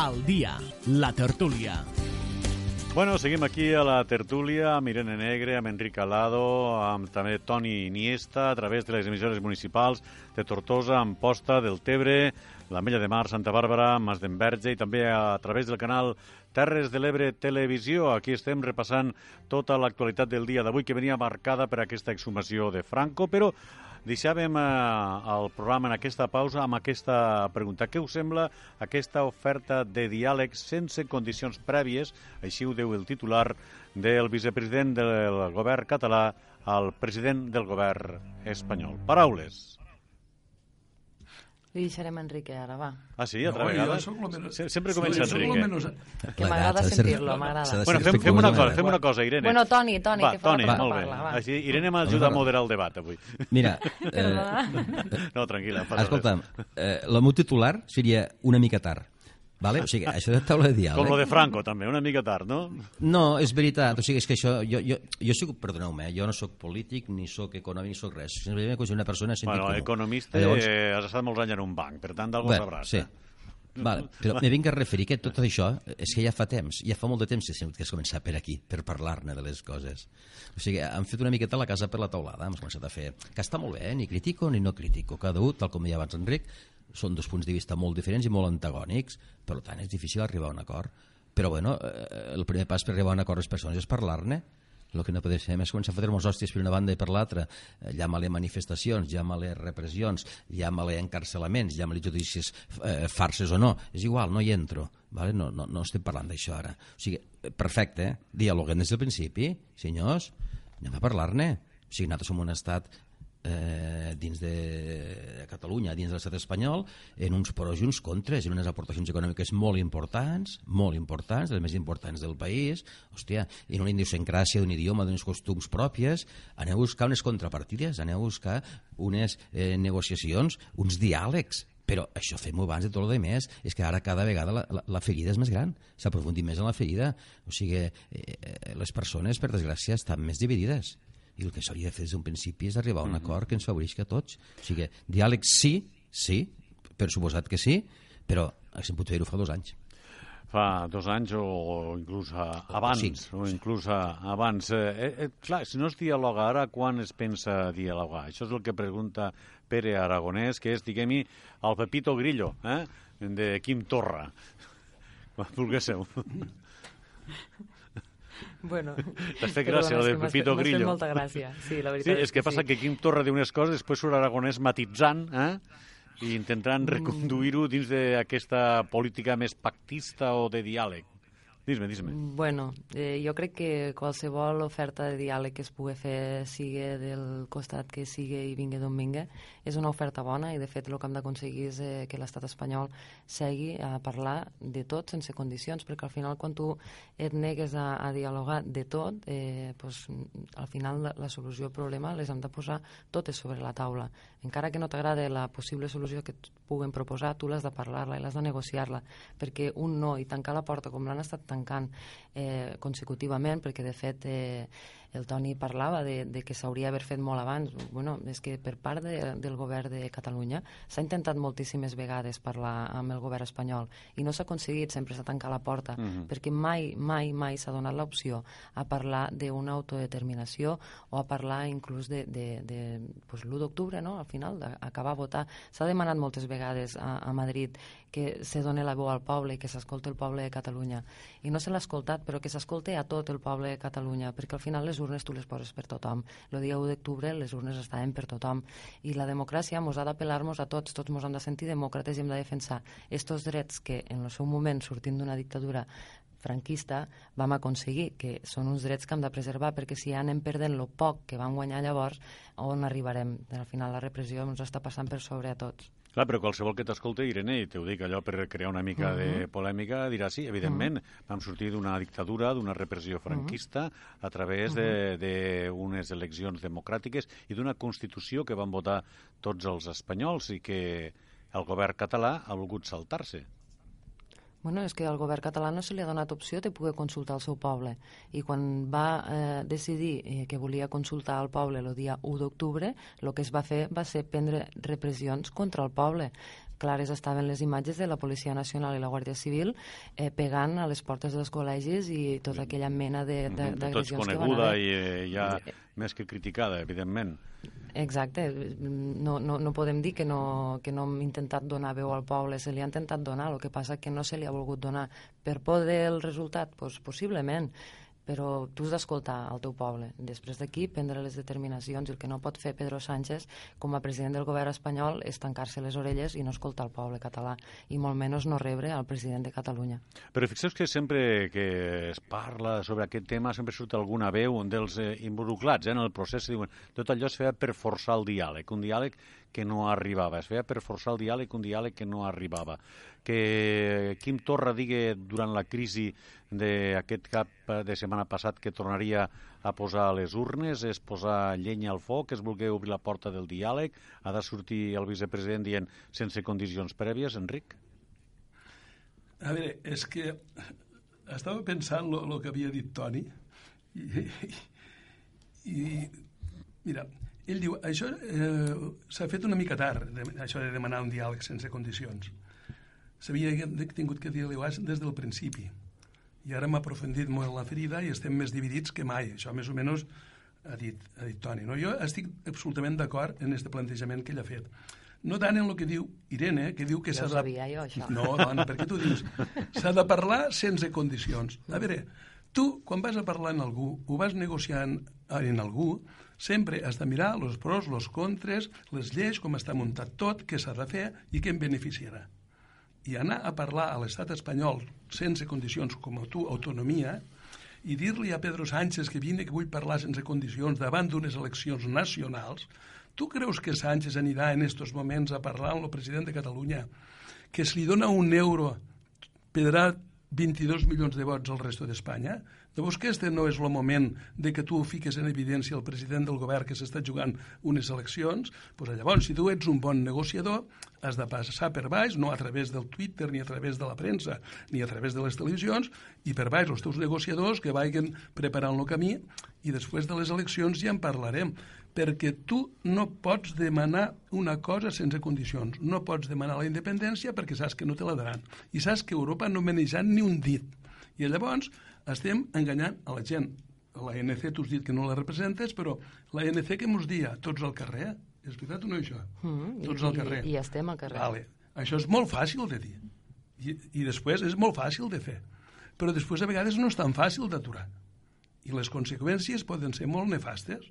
al dia, la tertúlia. Bueno, seguim aquí a la tertúlia amb Irene Negre, amb Enric Alado, amb també Toni Iniesta, a través de les emissores municipals de Tortosa, Amposta, del Tebre, l'Ametlla de Mar, Santa Bàrbara, Mas d'Enverge i també a través del canal Terres de l'Ebre Televisió. Aquí estem repassant tota l'actualitat del dia d'avui que venia marcada per aquesta exhumació de Franco, però deixàvem el programa en aquesta pausa amb aquesta pregunta. Què us sembla aquesta oferta de diàleg sense condicions prèvies, així ho diu el titular, del vicepresident del govern català al president del govern espanyol? Paraules. Li deixarem a Enrique ara, va. Ah, sí? Altra No, vegada? jo Se- Sempre Sí, comença lo Enrique. menys- Que m'agrada sentir-lo, m'agrada. Bueno, fem, fem una cosa, fem una cosa, Irene. Bueno, Toni, Toni, va, que fa la Toni, primera molt bé. parla, va. Així, Irene m'ajuda a moderar el debat avui. Mira, eh. No, tranquil·la. escolta'm, eh, el meu titular seria una mica tard. Vale? O sigui, això de taula de res. Com lo diàleg... de Franco, també, una mica tard, no? No, és veritat. O sigui, és que això... Jo, jo, jo soc, perdoneu-me, eh, jo no sóc polític, ni sóc econòmic, ni sóc res. Simplement que una persona sentit Bueno, comú. economista, Llavors, eh, has estat molts anys en un banc, per tant, d'algú Bé, sabràs. sí. eh? Vale, però me vinc a referir que tot això és que ja fa temps, ja fa molt de temps que que has començat per aquí, per parlar-ne de les coses. O sigui, hem fet una miqueta la casa per la taulada, hem començat a fer, que està molt bé, eh? ni critico ni no critico, cada un, tal com deia abans Enric, són dos punts de vista molt diferents i molt antagònics, per tant és difícil arribar a un acord. Però bueno, eh, el primer pas per arribar a un acord les persones és parlar-ne, el que no podem fer és començar a fotre-nos hòsties per una banda i per l'altra, eh, llama-le manifestacions, llama-le repressions, llama-le encarcelaments, llama-le judicis eh, farses o no, és igual, no hi entro, vale? no, no, no estem parlant d'això ara. O sigui, eh, perfecte, eh? dialoguem des del principi, senyors, anem a parlar-ne. O sigui, nosaltres som un estat eh, dins de Catalunya, dins de l'estat espanyol, en uns pros i uns contres, en unes aportacions econòmiques molt importants, molt importants, les més importants del país, hòstia, en una idiosincràsia d'un idioma, d'unes costums pròpies, aneu a buscar unes contrapartides, aneu a buscar unes eh, negociacions, uns diàlegs, però això fem-ho abans de tot el més és que ara cada vegada la, la, la ferida és més gran. S'aprofundim més en la ferida. O sigui, eh, les persones per desgràcia estan més dividides i el que s'hauria de fer des d'un principi és arribar a un acord que ens favorisca a tots o sigui, diàleg sí, sí per suposat que sí, però haguéssim pogut fer-ho fa dos anys Fa dos anys o, o inclús a, abans, cinc. o inclús a, abans. Eh, eh, eh, clar, si no es dialoga ara, quan es pensa dialogar? Això és el que pregunta Pere Aragonès, que és, diguem-hi, el Pepito Grillo, eh? de Quim Torra. Quan vulguéssiu. Bueno, T'has fet gràcia, lo de Perdona, és que m'has Pepito fet- m'has fet Grillo. molta gràcia, sí, la Sí, veritat és que passa sí. que Quim Torra diu unes coses, després surt Aragonès matitzant, eh? i intentant reconduir-ho dins d'aquesta política més pactista o de diàleg. Dis-me, dis-me. Bueno, eh, jo crec que qualsevol oferta de diàleg que es pugui fer, sigui del costat que sigui i vingui d'on vingui, és una oferta bona i, de fet, el que hem d'aconseguir és eh, que l'estat espanyol segui a parlar de tot sense condicions, perquè al final quan tu et negues a, a dialogar de tot, eh, pues, al final la, la solució al problema les hem de posar totes sobre la taula. Encara que no t'agrada la possible solució que et puguen proposar, tu l'has de parlar-la i l'has de negociar-la, perquè un no i tancar la porta com l'han estat tancant eh, consecutivament, perquè de fet eh, el Toni parlava de, de que s'hauria d'haver fet molt abans. Bueno, és que per part de, del govern de Catalunya s'ha intentat moltíssimes vegades parlar amb el govern espanyol i no s'ha aconseguit, sempre s'ha tancat la porta, mm -hmm. perquè mai, mai, mai s'ha donat l'opció a parlar d'una autodeterminació o a parlar inclús de, de, de pues, l'1 d'octubre, no? Al final, d'acabar a votar. S'ha demanat moltes vegades a, a Madrid que se doni la veu al poble i que s'escolti el poble de Catalunya. I no se l'ha escoltat, però que s'escolti a tot el poble de Catalunya, perquè al final les urnes tu les poses per tothom. El dia 1 d'octubre les urnes estaven per tothom. I la democràcia mos ha d'apel·lar-nos a tots, tots mos hem de sentir demòcrates i hem de defensar estos drets que en el seu moment, sortint d'una dictadura franquista, vam aconseguir, que són uns drets que hem de preservar, perquè si anem perdent el poc que vam guanyar llavors, on arribarem? Al final la repressió ens està passant per sobre a tots. Clar, però qualsevol que t'escolta, Irene, i t'ho dic allò per crear una mica uh -huh. de polèmica, dirà sí, evidentment, uh -huh. vam sortir d'una dictadura, d'una repressió franquista, uh -huh. a través d'unes eleccions democràtiques i d'una Constitució que van votar tots els espanyols i que el govern català ha volgut saltar-se. Bueno, és que al govern català no se li ha donat opció de poder consultar el seu poble. I quan va eh, decidir eh, que volia consultar el poble el dia 1 d'octubre, el que es va fer va ser prendre repressions contra el poble clares estaven les imatges de la Policia Nacional i la Guàrdia Civil eh, pegant a les portes dels col·legis i tota aquella mena Mm-hmm. de- de- Tots d'agressions que van coneguda haver. i eh, ja més que criticada, evidentment. Exacte, no, no, no podem dir que no, que no hem intentat donar veu al poble, se li ha intentat donar, el que passa que no se li ha volgut donar. Per por del resultat? Pues, possiblement, però tu has d'escoltar el teu poble. Després d'aquí prendre les determinacions i el que no pot fer Pedro Sánchez com a president del govern espanyol és tancar-se les orelles i no escoltar el poble català i molt menys no rebre al president de Catalunya. Però fixeu que sempre que es parla sobre aquest tema sempre surt alguna veu dels eh, involucrats eh, en el procés i diuen tot allò es feia per forçar el diàleg, un diàleg que no arribava, es feia per forçar el diàleg un diàleg que no arribava. Que Quim Torra digui durant la crisi d'aquest cap de setmana passat que tornaria a posar les urnes, és posar llenya al foc, es vulgui obrir la porta del diàleg, ha de sortir el vicepresident dient sense condicions prèvies, Enric? A veure, és que estava pensant el que havia dit Toni i, i, i mira, ell diu, això eh, s'ha fet una mica tard, de, això de demanar un diàleg sense condicions. S'havia tingut que dir-li des del principi. I ara m'ha aprofundit molt la ferida i estem més dividits que mai. Això més o menys ha dit, ha dit Toni. No? Jo estic absolutament d'acord en aquest plantejament que ell ha fet. No tant en el que diu Irene, que diu que s'ha de... sabia jo, això. No, dona, per què tu dius? S'ha de parlar sense condicions. A veure, tu, quan vas a parlar amb algú, ho vas negociant en algú, sempre has de mirar els pros, els contres, les lleis, com està muntat tot, què s'ha de fer i què en beneficiarà. I anar a parlar a l'estat espanyol sense condicions com a tu, autonomia, i dir-li a Pedro Sánchez que vine que vull parlar sense condicions davant d'unes eleccions nacionals, tu creus que Sánchez anirà en estos moments a parlar amb el president de Catalunya que si li dona un euro pedrà 22 milions de vots al resto d'Espanya? Llavors que este no és el moment de que tu fiques en evidència el president del govern que s'està jugant unes eleccions, doncs llavors, si tu ets un bon negociador, has de passar per baix, no a través del Twitter, ni a través de la premsa, ni a través de les televisions, i per baix els teus negociadors que vagin preparant el camí i després de les eleccions ja en parlarem perquè tu no pots demanar una cosa sense condicions. No pots demanar la independència perquè saps que no te la daran. I saps que Europa no menejant ni un dit. I llavors estem enganyant a la gent. La ANC tu has dit que no la representes, però la ANC que mos dia tots al carrer, és veritat o no això? Mm, tots i, al carrer. I, I estem al carrer. Vale. Això és molt fàcil de dir. I, I després és molt fàcil de fer. Però després a vegades no és tan fàcil d'aturar. I les conseqüències poden ser molt nefastes.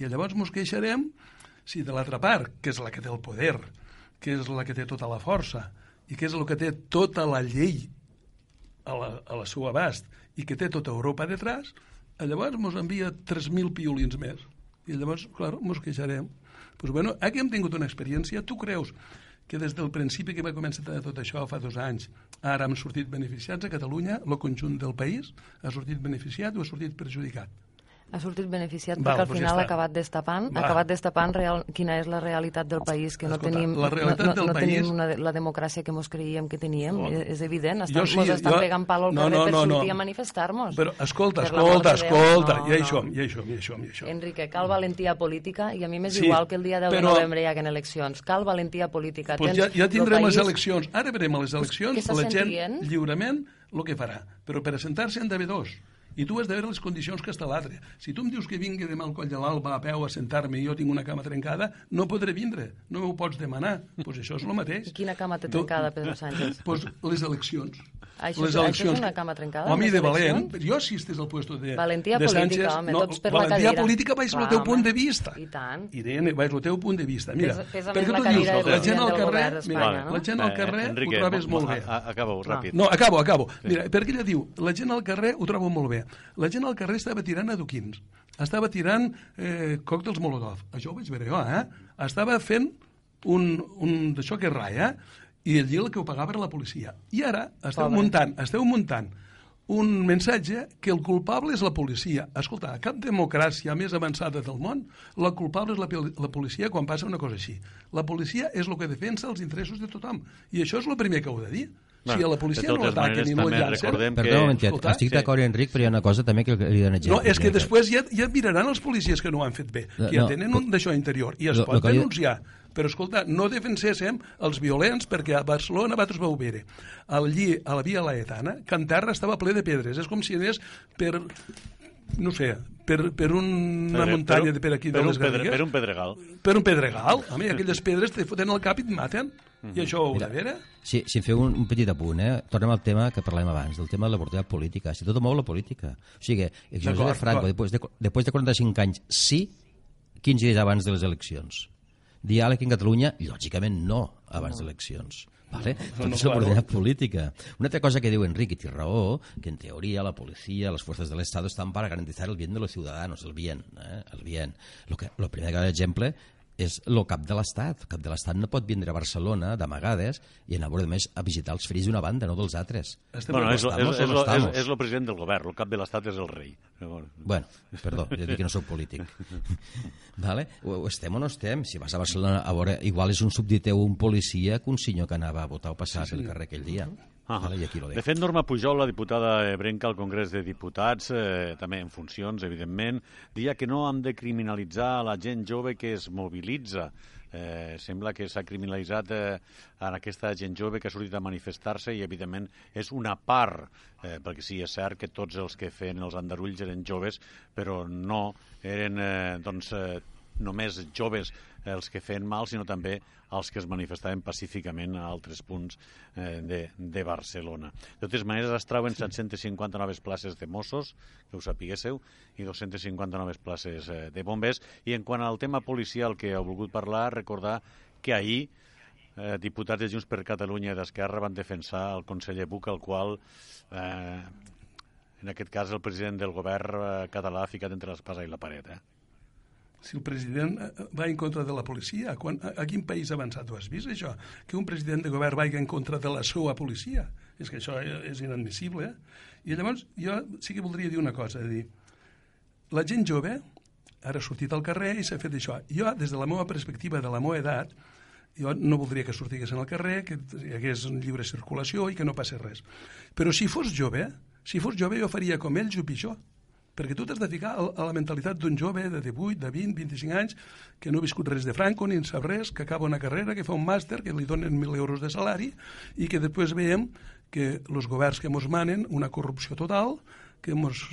I llavors ens queixarem si de l'altra part, que és la que té el poder, que és la que té tota la força i que és el que té tota la llei a la, a la seu abast i que té tota Europa detrás, llavors ens envia 3.000 piolins més. I llavors, clar, ens queixarem. Pues bueno, aquí hem tingut una experiència. Tu creus que des del principi que va començar tot això fa dos anys, ara hem sortit beneficiats a Catalunya, el conjunt del país, ha sortit beneficiat o ha sortit perjudicat? Ha sortit beneficiat Val, perquè al doncs ja final ha està. acabat destapant, Va. ha acabat destapant real, quina és la realitat del país, que no Escolta, tenim, la realitat no, no, del no país- tenim una, de- la democràcia que mos creíem que teníem, No. és, és evident, estan, sí, mos estan jo- pegant palo al no, carrer no, per no, no. sortir a manifestar-nos. Però escolta, Per escolta, de escolta, no, i això, no. i això, i això, i això. Enrique, cal valentia política i a mi m'és Sí, igual que el dia 10 de però- novembre hi haguin eleccions. Cal valentia política. Pues Tens ja, ja tindrem país- les eleccions. Ara verem a les eleccions la gent lliurement el que farà. Però per assentar-se han d'haver dos. I tu has de veure les condicions que està l'altre. Si tu em dius que vingui demà al coll de l'alba a peu a sentar-me i jo tinc una cama trencada, no podré vindre. No m'ho pots demanar. Doncs pues això és el mateix. I quina cama té trencada, Pedro Sánchez? Pues les eleccions. Això les és- això és una cama trencada, Home, de valent. eleccions? Jo, si estigués al puesto de, Valentia de política, Sánchez, home, no, tots per la valentia cadira. política vaig al teu home. punt de vista. I tant. Irene, vaig al teu punt de vista. Mira, Pesa- pesa per més què la tu dius, la gent al carrer, mira, no? la gent al carrer Eh, Enrique, ho trobes mo- molt bé. a- a- Acaba-ho, ràpid. No, acabo, acabo. Mira, perquè ella diu, la gent al carrer ho trobo molt bé. La gent al carrer estava tirant adoquins, estava tirant eh, còctels Molotov. Això ho vaig veure jo, eh? Estava fent un, un d'això que és raia, i allí el que ho pagava era la policia. I ara esteu Pobre. muntant, esteu muntant un missatge que el culpable és la policia. Escolta, a cap democràcia més avançada del món, la culpable és la, la policia quan passa una cosa així. La policia és el que defensa els interessos de tothom. I això és el primer que heu de dir. Si a la policia no l'ataquen i no també la llancen... recordem Perdó que... un momentet, escolta, estic sí. d'acord, Enric, però hi ha una cosa també que li exemple. No, és que després ja, ja miraran els policies que no ho han fet bé, No, que ja no, tenen però- un d'això interior, i es lo- pot lo denunciar Però, escolta, no defenséssim els violents perquè a Barcelona vosaltres vau veure allí, a la via Laetana, terra estava ple de pedres. És com si anés per no sé, per, per una Per- muntanya per- de per aquí per de un les pedre- Garrigues. per un pedregal. Per un pedregal. A mi, aquelles pedres te foten al cap i et maten. I això ho de veure? Si, si em feu un, un petit apunt, eh? tornem al tema que parlàvem abans, del tema de l'oportunitat política. Si tot mou la política. O sigui, que José Franco, després de, després de 45 anys, sí, 15 dies abans de les eleccions. Diàleg en Catalunya, lògicament no, abans de eleccions. Vale? Tot no, és claro. l'oportunitat política. Una altra cosa que diu Enrique, i té raó, que en teoria la policía, las fuerzas del Estado están para garantizar el bien de los ciudadanos, el bien, eh? el bien. Lo, que, lo primer que ha d'exemple és el cap de l'Estat. El cap de l'Estat no pot vindre a Barcelona d'amagades i anar a més a visitar els ferits d'una banda, no dels altres. Estem Bueno, és, és, estamos és, no és, estamos? és el president del govern, el cap de l'estat és el rei. Bueno, perdó, jo dic que no sóc polític. vale? o, o estem o no estem? Si vas a Barcelona a veure, igual és un subditeu un policia que un senyor que anava a votar o passar sí, sí. pel carrer aquell dia. Ah, vale? I aquí lo de fet, Norma Pujol, la diputada ebrenca al Congrés de Diputats, eh, també en funcions, evidentment, dia que no hem de criminalitzar la gent jove que es mobilitza. Eh, sembla que s'ha criminalitzat eh, en aquesta gent jove que ha sortit a manifestar-se i, evidentment, és una part, eh, perquè sí, és cert que tots els que feien els andarulls eren joves, però no eren eh, doncs, eh, només joves els que feien mal, sinó també els que es manifestaven pacíficament a altres punts eh, de, de Barcelona. De totes maneres, es trauen 750 noves places de Mossos, que ho sapiguéssiu, i 250 noves places eh, de bombers. I en quant al tema policial que heu volgut parlar, recordar que ahir eh, diputats de Junts per Catalunya i d'Esquerra van defensar el conseller Buch, al qual, eh, en aquest cas, el president del govern eh, català ha ficat entre l'espasa i la paret. Eh? Si el president eh, va en contra de la policia, quan, a, a quin país avançat ho has vist, això? Que un president de govern vagi en contra de la seva policia. És que això eh, és inadmissible. Eh? I llavors jo sí que voldria dir una cosa, dir, la gent jove ara ha sortit al carrer i s'ha fet això. Jo, des de la meva perspectiva, de la meva edat, jo no voldria que sortiguessin al carrer, que hi hagués lliure circulació i que no passés res. Però si fos jove, si fos jove jo faria com ells o pitjor perquè tu t'has de ficar a la mentalitat d'un jove de 18, de 20, 25 anys que no ha viscut res de Franco ni en sap res, que acaba una carrera, que fa un màster, que li donen 1.000 euros de salari i que després veiem que els governs que mos manen una corrupció total, que mos,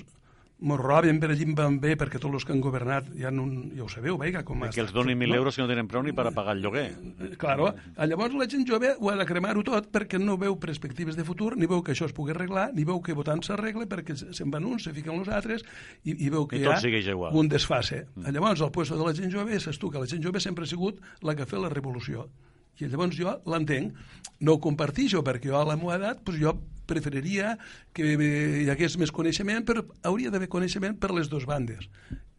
mos roben per allí en bé perquè tots els que han governat ja, no, ja ho sabeu, veiga, com Que els donin 1.000 euros que no tenen prou ni per a pagar el lloguer. Claro, llavors la gent jove ho ha de cremar-ho tot perquè no veu perspectives de futur, ni veu que això es pugui arreglar, ni veu que votant s'arregle perquè se- se'n van uns, se fiquen els altres i, i veu que I hi ha igual. un desfase. Mm. Llavors, el puesto de la gent jove és tu, que la gent jove sempre ha sigut la que ha fet la revolució. I llavors jo l'entenc, no ho compartixo perquè jo a la meva edat pues jo preferiria que hi hagués més coneixement, però hauria d'haver coneixement per les dues bandes.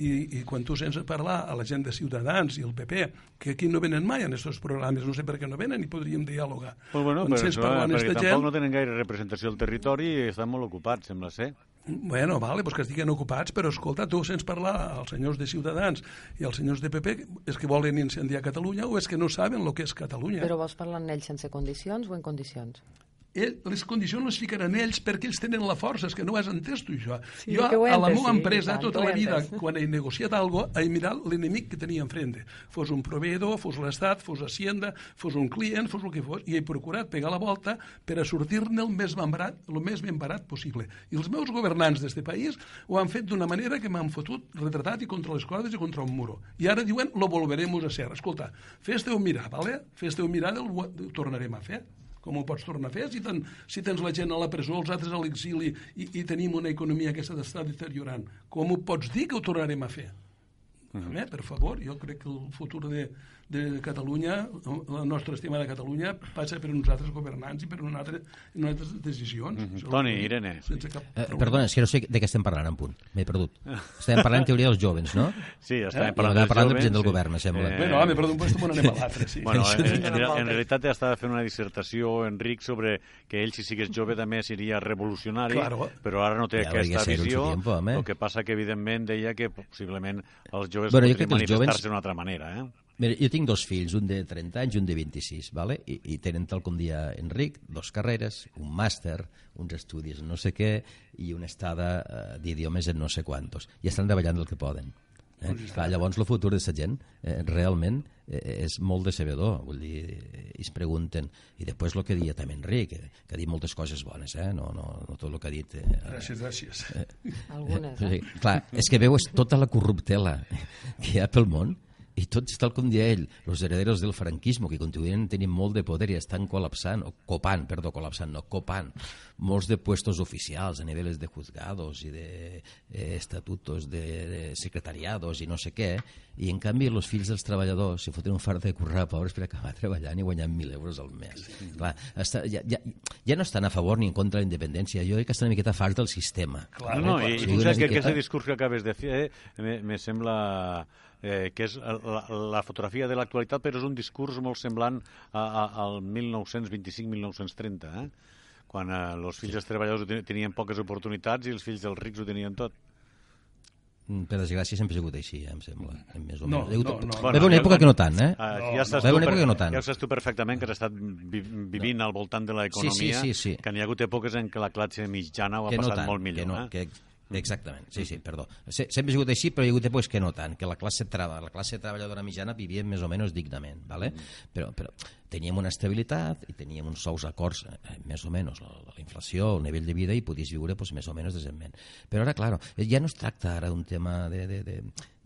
I, I quan tu sents parlar a la gent de Ciutadans i el PP, que aquí no venen mai en aquests programes, no sé per què no venen, i podríem dialogar. Pues bueno, Quan però, sents en perquè esta tampoc gent, no tenen gaire representació al territori i estan molt ocupats, sembla ser. Bueno, vale, pues que estiguen ocupats, però escolta, tu sents parlar als senyors de Ciutadans i als senyors de PP, és que volen incendiar Catalunya o és que no saben el que és Catalunya? Però vols parlar amb ells sense condicions o en condicions? Ell, les condicions les ficaran ells perquè ells tenen la força, és que no has entès tu això. Sí, jo, ho he a la meva sí, empresa, tant, tota ho la vida, quan he negociat algo, he mirat l'enemic que tenia enfrente. Fos un proveïdor, fos l'Estat, fos Hacienda, fos un client, fos el que fos, i he procurat pegar la volta per a sortir-ne el més ben barat, el més ben barat possible. I els meus governants d'este país ho han fet d'una manera que m'han fotut retratat i contra les cordes i contra un muro. I ara diuen, lo volveremos a ser. Escolta, fes-te-ho mirar, vale? Fes-te-ho mirar, del, ho tornarem a fer com ho pots tornar a fer si, ten, si tens la gent a la presó, els altres a l'exili i, i tenim una economia que s'ha d'estar deteriorant? Com ho pots dir que ho tornarem a fer? Home, per favor, jo crec que el futur de, de Catalunya, la nostra estimada Catalunya, passa per uns altres governants i per unes altres, unes altres decisions. Mm -hmm. Toni, Irene. Sense cap Eh, perdona, és que no sé de què estem parlant en punt. M'he perdut. Estem parlant en teoria dels jovens, no? Sí, Eh? estàvem I parlant, dels parlant del president del sí. govern, me sembla. Bueno, home, perdó, pues me n'anem a l'altre, sí. Bueno, en, sí. en, en, realitat estava fent una dissertació, Enric, sobre que ell, si sigués jove, també seria revolucionari, Claro. però ara no té Ja aquesta visió. tiempo, home. el que passa que, evidentment, deia que possiblement els joves Bueno, podrien que manifestar-se d'una altra manera. Eh? Mira, jo tinc dos fills, un de 30 anys i un de 26, ¿vale? I, i tenen tal com dia Enric, dos carreres, un màster, uns estudis no sé què i una estada eh, d'idiomes en no sé quantos. I estan treballant el que poden. Eh? Clar, llavors, el futur de la gent eh, realment eh, és molt decebedor, vull dir, i es pregunten, i després el que deia també Enric, que, que ha dit moltes coses bones, eh? no, no, no tot el que ha dit... Eh, Gràcies, gràcies. Eh, Algunes, eh? eh? Clar, és que veus tota la corruptela que hi ha pel món, i tots, tal com deia ell, els herederos del franquismo, que continuen tenint molt de poder i estan col·lapsant, o copant, perdó, col·lapsant, no, copant, molts de puestos oficials a niveles de juzgados i de eh, estatutos de, de secretariados i no sé què, i en canvi els fills dels treballadors se foten un fart de currar pobres per acabar treballant i guanyant 1.000 euros al mes. Clar, està, ja, ja, ja no estan a favor ni en contra de la independència, jo crec que estan una miqueta farts del sistema. Clar, no, no, i, i saps que aquest discurs que acabes de fer eh, me, me sembla eh, que és la, la fotografia de l'actualitat, però és un discurs molt semblant a, a, al 1925-1930, eh? quan eh, els fills dels treballadors tenien poques oportunitats i els fills dels rics ho tenien tot. Mm, per desgràcia sempre ha sigut així, eh, em sembla. Més o no, menys. no, no. Bueno, una època que no tant, eh? Uh, ja saps no, tu, per, que no tant. ja saps tu perfectament que has estat vi vivint no. al voltant de l'economia, sí, sí, sí, sí. que n'hi ha hagut èpoques en què la classe mitjana ho ha que passat no tant, molt millor. Que no, eh? que Exactament, sí, sí, perdó. Sempre ha sigut així, però hi ha hagut èpoques que no tant, que la classe, traba, la classe treballadora mitjana vivia més o menys dignament, ¿vale? Mm. però, però teníem una estabilitat i teníem uns sous acords, eh, més o menys, la, la inflació, el nivell de vida, i podies viure pues, més o menys decentment. Però ara, claro, ja no es tracta ara d'un tema de, de, de,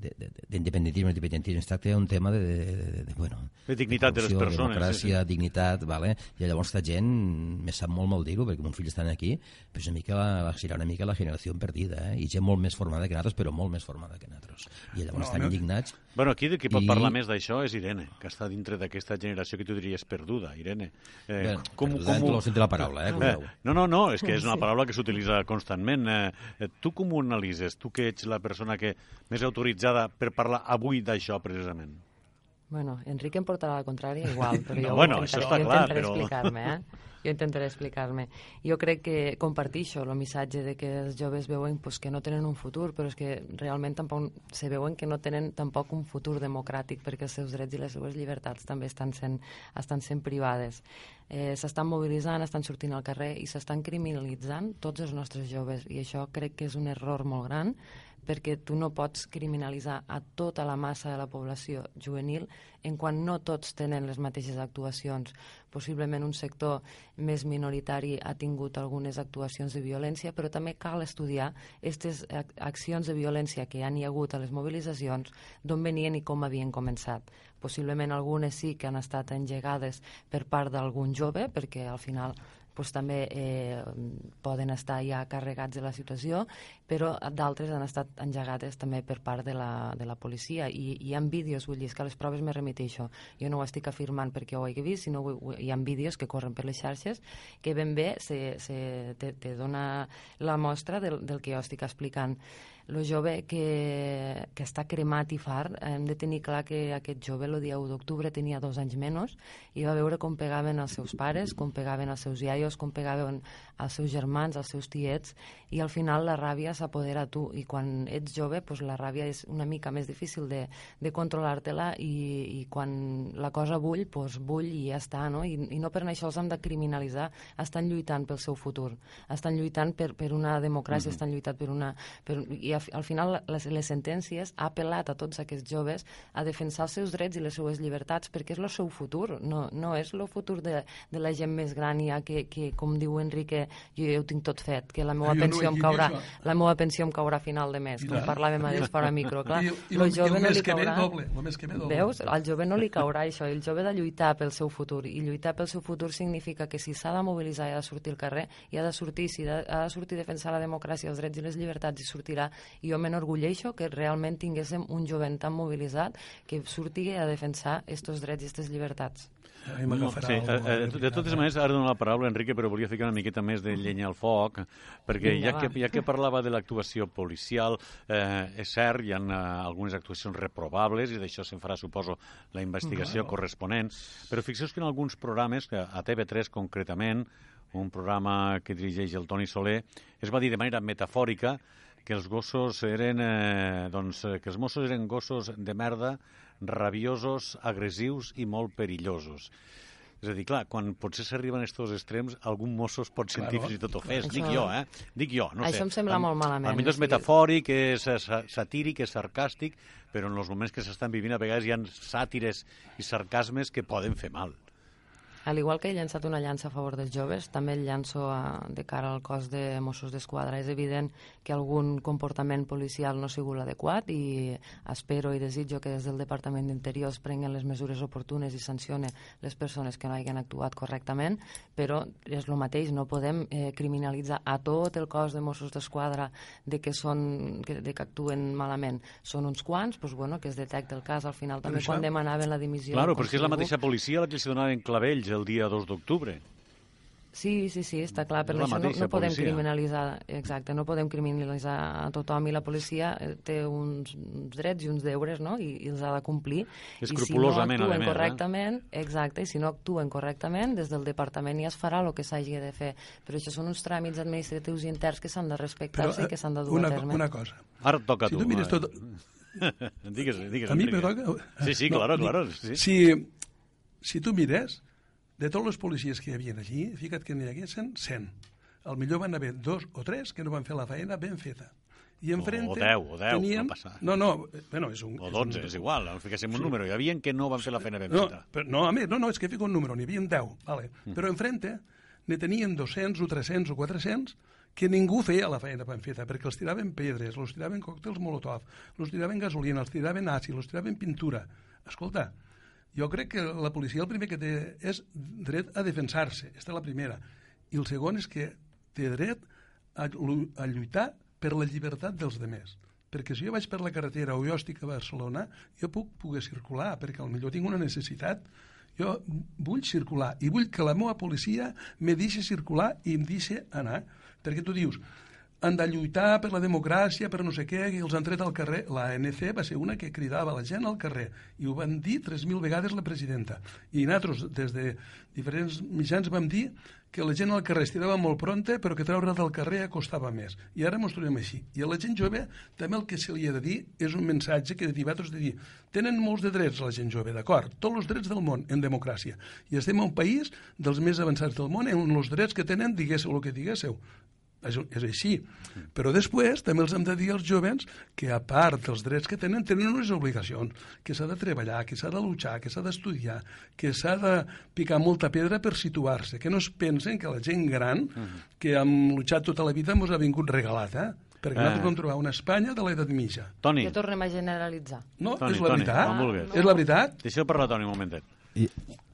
d'independentisme, independentisme, es tracta d'un tema de, de, de, de, bueno, de dignitat de, les persones. Democràcia, sí, sí. dignitat, vale? i llavors aquesta gent me sap molt mal dir-ho, perquè mon fill està aquí, però una mica la, serà una mica la generació perdida, eh? i gent molt més formada que nosaltres, però molt més formada que nosaltres. I llavors no, estan no. indignats. Bueno, aquí de qui pot I... parlar més d'això és Irene, que està dintre d'aquesta generació que tu diries perduda, Irene. Eh, Bé, com, perduda com... en la paraula, eh? eh? No, no, no, és que és una paraula que s'utilitza constantment. Eh, tu com ho analitzes? Tu que ets la persona que més autoritzada per parlar avui d'això, precisament? Bueno, Enrique em portarà la contrària igual, però jo no, bueno, intentaré, això està clar, intentaré però... explicar-me, eh? Jo intentaré explicar-me. Jo crec que compartixo el missatge de que els joves veuen pues, que no tenen un futur, però és que realment tampoc se veuen que no tenen tampoc un futur democràtic perquè els seus drets i les seves llibertats també estan sent, estan sent privades. Eh, s'estan mobilitzant, estan sortint al carrer i s'estan criminalitzant tots els nostres joves i això crec que és un error molt gran perquè tu no pots criminalitzar a tota la massa de la població juvenil en quan no tots tenen les mateixes actuacions. Possiblement un sector més minoritari ha tingut algunes actuacions de violència, però també cal estudiar aquestes accions de violència que han hi hagut a les mobilitzacions, d'on venien i com havien començat. Possiblement algunes sí que han estat engegades per part d'algun jove, perquè al final pues, també eh, poden estar ja carregats de la situació, però d'altres han estat engegades també per part de la, de la policia. I hi ha vídeos, vull dir, que a les proves me remeteixo. Jo no ho estic afirmant perquè ho he vist, sinó hi ha vídeos que corren per les xarxes que ben bé se, se, te, te dona la mostra del, del que jo estic explicant el jove que, que està cremat i fart, hem de tenir clar que aquest jove el dia 1 d'octubre tenia dos anys menys i va veure com pegaven els seus pares, com pegaven els seus iaios, com pegaven els seus germans, els seus tiets, i al final la ràbia s'apodera a tu, i quan ets jove pues, la ràbia és una mica més difícil de, de controlar-te-la i, i quan la cosa bull, pues, bull i ja està, no? I, i no per això els hem de criminalitzar, estan lluitant pel seu futur, estan lluitant per, per una democràcia, mm -hmm. estan lluitant per una... Per, I al, al final les, les sentències ha apel·lat a tots aquests joves a defensar els seus drets i les seues llibertats perquè és el seu futur, no, no és el futur de, de la gent més gran ja que, que com diu Enrique, jo ja ho tinc tot fet, que la meva ah, pensió no em caurà, la meva pensió em caurà a final de mes, com parlàvem a fora micro, clar. I, i, el, jove el no li caurà... Doble, el mes que ve doble. Veus? Al jove no li caurà això, el jove ha de lluitar pel seu futur, i lluitar pel seu futur significa que si s'ha de mobilitzar i ha de sortir al carrer, i ha de sortir, si ha de sortir a defensar la democràcia, els drets i les llibertats, i sortirà. I jo m'enorgulleixo que realment tinguéssim un jovent tan mobilitzat que surti a defensar aquests drets i aquestes llibertats. Ai, no, sí, eh, eh, de totes maneres, ara dono la paraula a Enrique, però volia ficar una miqueta més de llenya al foc, perquè ja que, ja que parlava de l'actuació policial, eh, és cert, hi ha uh, algunes actuacions reprovables, i d'això se'n farà, suposo, la investigació no. corresponent, però fixeu que en alguns programes, a TV3 concretament, un programa que dirigeix el Toni Soler, es va dir de manera metafòrica que els gossos eren, eh, doncs, que els Mossos eren gossos de merda rabiosos, agressius i molt perillosos. És a dir, clar, quan potser s'arriben a aquests extrems, algun mosso es pot sentir Claro. fins i tot ofès. Això- Dic jo, eh? Dic jo, no Això sé. em sembla molt malament, A millor és metafòric, és sa- satíric, és sarcàstic, però en els moments que s'estan vivint a vegades hi ha sàtires i sarcasmes que poden fer mal. Al igual que he llançat una llança a favor dels joves, també el llanço a, de cara al cos de Mossos d'Esquadra. És evident que algun comportament policial no ha sigut l'adequat i espero i desitjo que des del Departament d'Interior es prenguen les mesures oportunes i sancione les persones que no hagin actuat correctament, però és el mateix, no podem eh, criminalitzar a tot el cos de Mossos d'Esquadra de que, són, que, de que actuen malament. Són uns quants, doncs, bueno, que es detecta el cas. Al final també quan demanaven la dimissió... Claro, perquè és la mateixa policia la que els donaven clavells el dia 2 d'octubre. Sí, sí, sí, està clar, però És la això no, mateixa no podem policia. criminalitzar, exacte, no podem criminalitzar a tothom i la policia eh, té uns, uns drets i uns deures, no?, i, i els ha de complir. Escrupolosament, I si no a actuen més, eh? exacte, i si no actuen correctament, des del departament ja es farà el que s'hagi de fer. Però això són uns tràmits administratius i interns que s'han de respectar-se i que s'han de dur una, a terme. una cosa. Ara toca a Si tu. tu mires tot... digues, digues, A mi me toca... Sí, sí, No, claro, claro. Sí. Si, si tu mires, de tots els policies que hi havia allí, fica't que n'hi haguessin 100. Al millor van haver dos o tres que no van fer la feina ben feta. I enfrente... O deu, o deu, tenien... no. No, no, bueno, és un... O 12, és igual, no fiquéssim un número. Hi havia que no van fer la feina ben No, feta. però, no, a més, no, no, és que fico un número, n'hi havia 10, vale. Mm. però enfrente ne tenien 200 o 300 o 400 que ningú feia la feina ben feta, perquè els tiraven pedres, els tiraven còctels molotov, els tiraven gasolina, els tiraven àcid, els tiraven pintura. Escolta, jo crec que la policia el primer que té és dret a defensar-se, aquesta és la primera. I el segon és que té dret a, a lluitar per la llibertat dels demés. Perquè si jo vaig per la carretera o jo estic a Barcelona, jo puc poder circular, perquè potser tinc una necessitat. Jo vull circular i vull que la meva policia me deixi circular i em deixi anar. Perquè tu dius, han de lluitar per la democràcia, per no sé què, i els han tret al carrer. La ANC va ser una que cridava la gent al carrer, i ho van dir 3.000 vegades la presidenta. I nosaltres, des de diferents mitjans, vam dir que la gent al carrer estirava molt pronta, però que treure del carrer costava més. I ara ens trobem així. I a la gent jove també el que se li ha de dir és un missatge que de vosaltres de dir tenen molts de drets la gent jove, d'acord, tots els drets del món en democràcia. I estem en un país dels més avançats del món en els drets que tenen, diguéssiu el que diguéssiu és, és així. Però després també els hem de dir als jovens que a part dels drets que tenen, tenen unes obligacions, que s'ha de treballar, que s'ha de luchar, que s'ha d'estudiar, que s'ha de picar molta pedra per situar-se, que no es pensen que la gent gran, que hem luchat tota la vida, ens ha vingut regalat, eh? Perquè Eh. nosaltres vam trobar una Espanya de l'edat mitja. Toni, Ja tornem a generalitzar. No, Toni, és la Toni, veritat. quan vulguis. És la veritat. deixeu parlar, Toni, un momentet. I,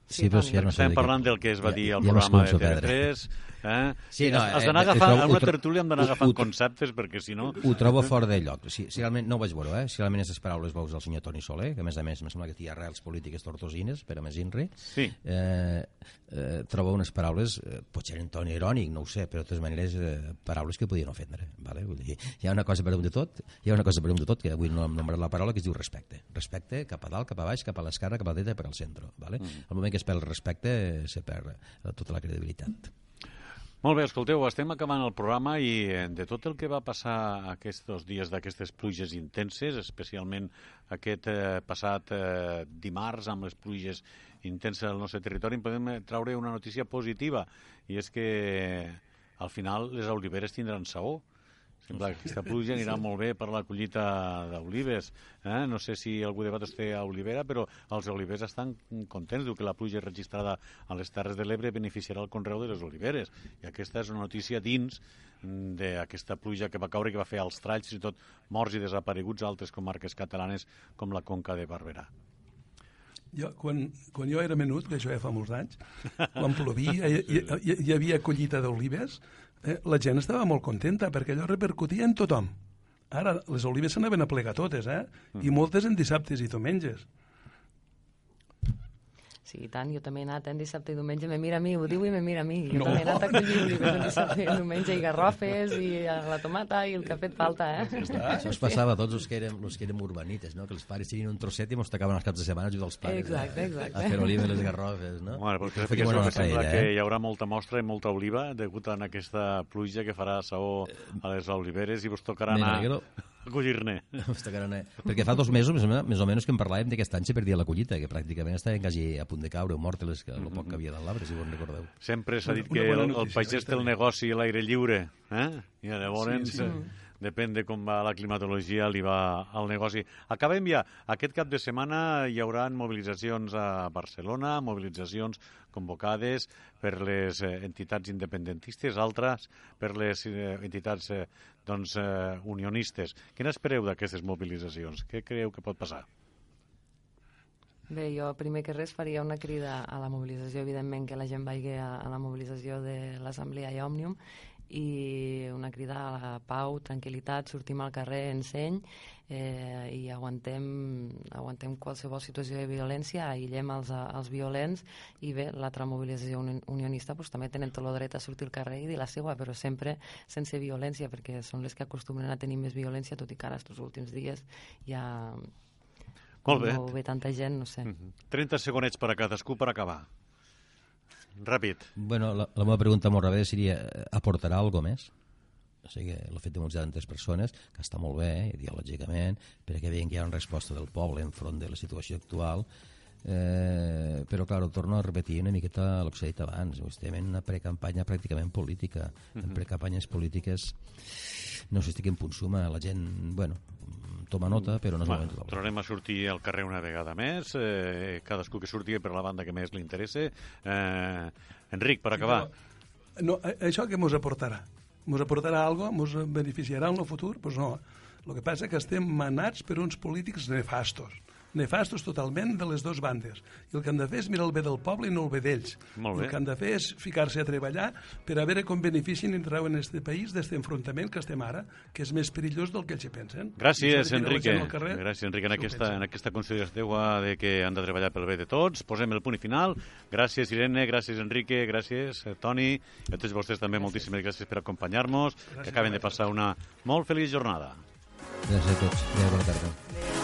sí, però si ja no Estem de parlant del que es va Ja- dir al ja programa de m'escolto perdre. TV3. Eh? Sí, no, has, eh, d'anar eh, agafant, a ho una tertúlia hem d'anar agafant ho- conceptes, perquè si no... Ho trobo fora de lloc. Si, si realment, no ho vaig veure, eh? si realment és les paraules veus del senyor Toni Soler, que a més a més em sembla que té arrels polítiques tortosines, per a més INRI, Sí. eh, eh, trobo unes paraules, eh, potser en toni irònic, no ho sé, però de totes maneres eh, paraules que podien ofendre. Vale? Vull dir, hi ha una cosa per damunt de tot, hi ha una cosa per damunt de tot, que avui no hem nombrat la paraula, que es diu respecte. Respecte cap a dalt, cap a baix, cap a l'esquerra, cap a la dreta i per al centre. Vale? Mm. El moment que es perd el respecte, se perd eh, tota la credibilitat. Molt bé, escolteu, estem acabant el programa i eh, de tot el que va passar aquests dies d'aquestes pluges intenses, especialment aquest eh, passat eh, dimarts amb les pluges intenses al nostre territori, en podem eh, traure una notícia positiva i és que al final les oliveres tindran saó. Sembla que aquesta pluja anirà molt bé per la collita d'olives. Eh? No sé si algú de vosaltres té a olivera, però els olivers estan contents. Diu que la pluja registrada a les Terres de l'Ebre beneficiarà el conreu de les oliveres. I aquesta és una notícia dins d'aquesta pluja que va caure, que va fer els tralls i tot morts i desapareguts a altres comarques catalanes com la Conca de Barberà. Jo, quan, quan jo era menut, que això ja fa molts anys, quan plovia i hi, hi, hi havia collita d'olives, eh, la gent estava molt contenta perquè allò repercutia en tothom. Ara, les olives s'anaven a plegar totes, eh? I moltes en dissabtes i diumenges. Sí, i tant, jo també he anat en dissabte i diumenge, me mira a mi, ho diu i me mira a mi. Jo No. també he anat a collir olives en dissabte i diumenge, i garrofes, i la tomata, i el que ha fet falta, eh? Això ens passava a tots els que érem, els que érem urbanites, no? que els pares tenien un trosset i ens tocaven els caps de setmana ajudar els pares Exacte, a, exacte. a fer oliva i les garrofes. No? Bueno, perquè Fotíem que, una que sembla paella, que eh? hi haurà molta mostra i molta oliva degut a aquesta pluja que farà saó a les oliveres i vos tocarà anar... acollir-ne. No. Perquè fa dos mesos, més o menys, més o menys que en parlàvem d'aquest any per dir la collita, que pràcticament estava quasi a punt de caure, mort les, que, el poc que havia dalt l'arbre, si vos recordeu. Sempre s'ha dit Una que bona el, el pagès té el negoci a l'aire lliure, eh? I llavors, Sí, sí, sí. Depèn de com va la climatologia, li va al negoci. Acabem ja. Aquest cap de setmana hi haurà mobilitzacions a Barcelona, mobilitzacions convocades per les eh, entitats independentistes, altres per les eh, entitats eh, doncs, unionistes. Què n'espereu d'aquestes mobilitzacions? Què creieu que pot passar? Bé, jo primer que res faria una crida a la mobilització, evidentment que la gent vagi a, a la mobilització de l'Assemblea i Òmnium i una crida a la pau, tranquil·litat, sortim al carrer en seny eh, i aguantem, aguantem qualsevol situació de violència, aïllem els, els violents i bé, l'altra mobilització uni- unionista pues, també tenen tot el dret a sortir al carrer i dir la seva, però sempre sense violència, perquè són les que acostumen a tenir més violència, tot i que ara, estos últims dies, ja Molt bé. no ve tanta gent, no sé. Mhm. 30 segonets per a cadascú per acabar. Ràpid. Bueno, la, la meva pregunta molt ràpida seria, eh, aportarà alguna més? O sigui, el fet de mobilitzar tantes persones, que està molt bé, eh, ideològicament, perquè veiem que hi ha una resposta del poble enfront de la situació actual, eh, però, clar, torno a repetir una miqueta el que s'ha dit abans, estem en una precampanya pràcticament política. En precampanyes polítiques no sé, estic en punt suma, la gent, bueno, toma nota, però no és Bueno, moment de tornarem a sortir al carrer una vegada més, eh, cadascú que surti per la banda que més li interessa. Eh, Enric, per acabar. No, a- això què mos aportarà? Mos aportarà alguna Mos beneficiarà en el futur? Doncs pues no. El que passa que estem manats per uns polítics nefastos. Nefastos totalment de les dues bandes. I el que han de fer és mirar el bé del poble i no el bé d'ells. El que han de fer és ficar-se a treballar per a veure com beneficien i treuen este país d'aquest enfrontament que estem ara, que és més perillós del que ells hi pensen. Gràcies, Enrique. carrer, Gràcies, Enrique, en aquesta, en aquesta consideració teua de que han de treballar pel bé de tots. Posem el punt i final. Gràcies, Irene, gràcies, Enrique, gràcies, eh, Toni, i a tots vostès també moltíssimes gràcies per acompanyar-nos, que acaben de passar una molt feliç jornada. Gràcies a tots. Adéu, bona tarda. Adéu.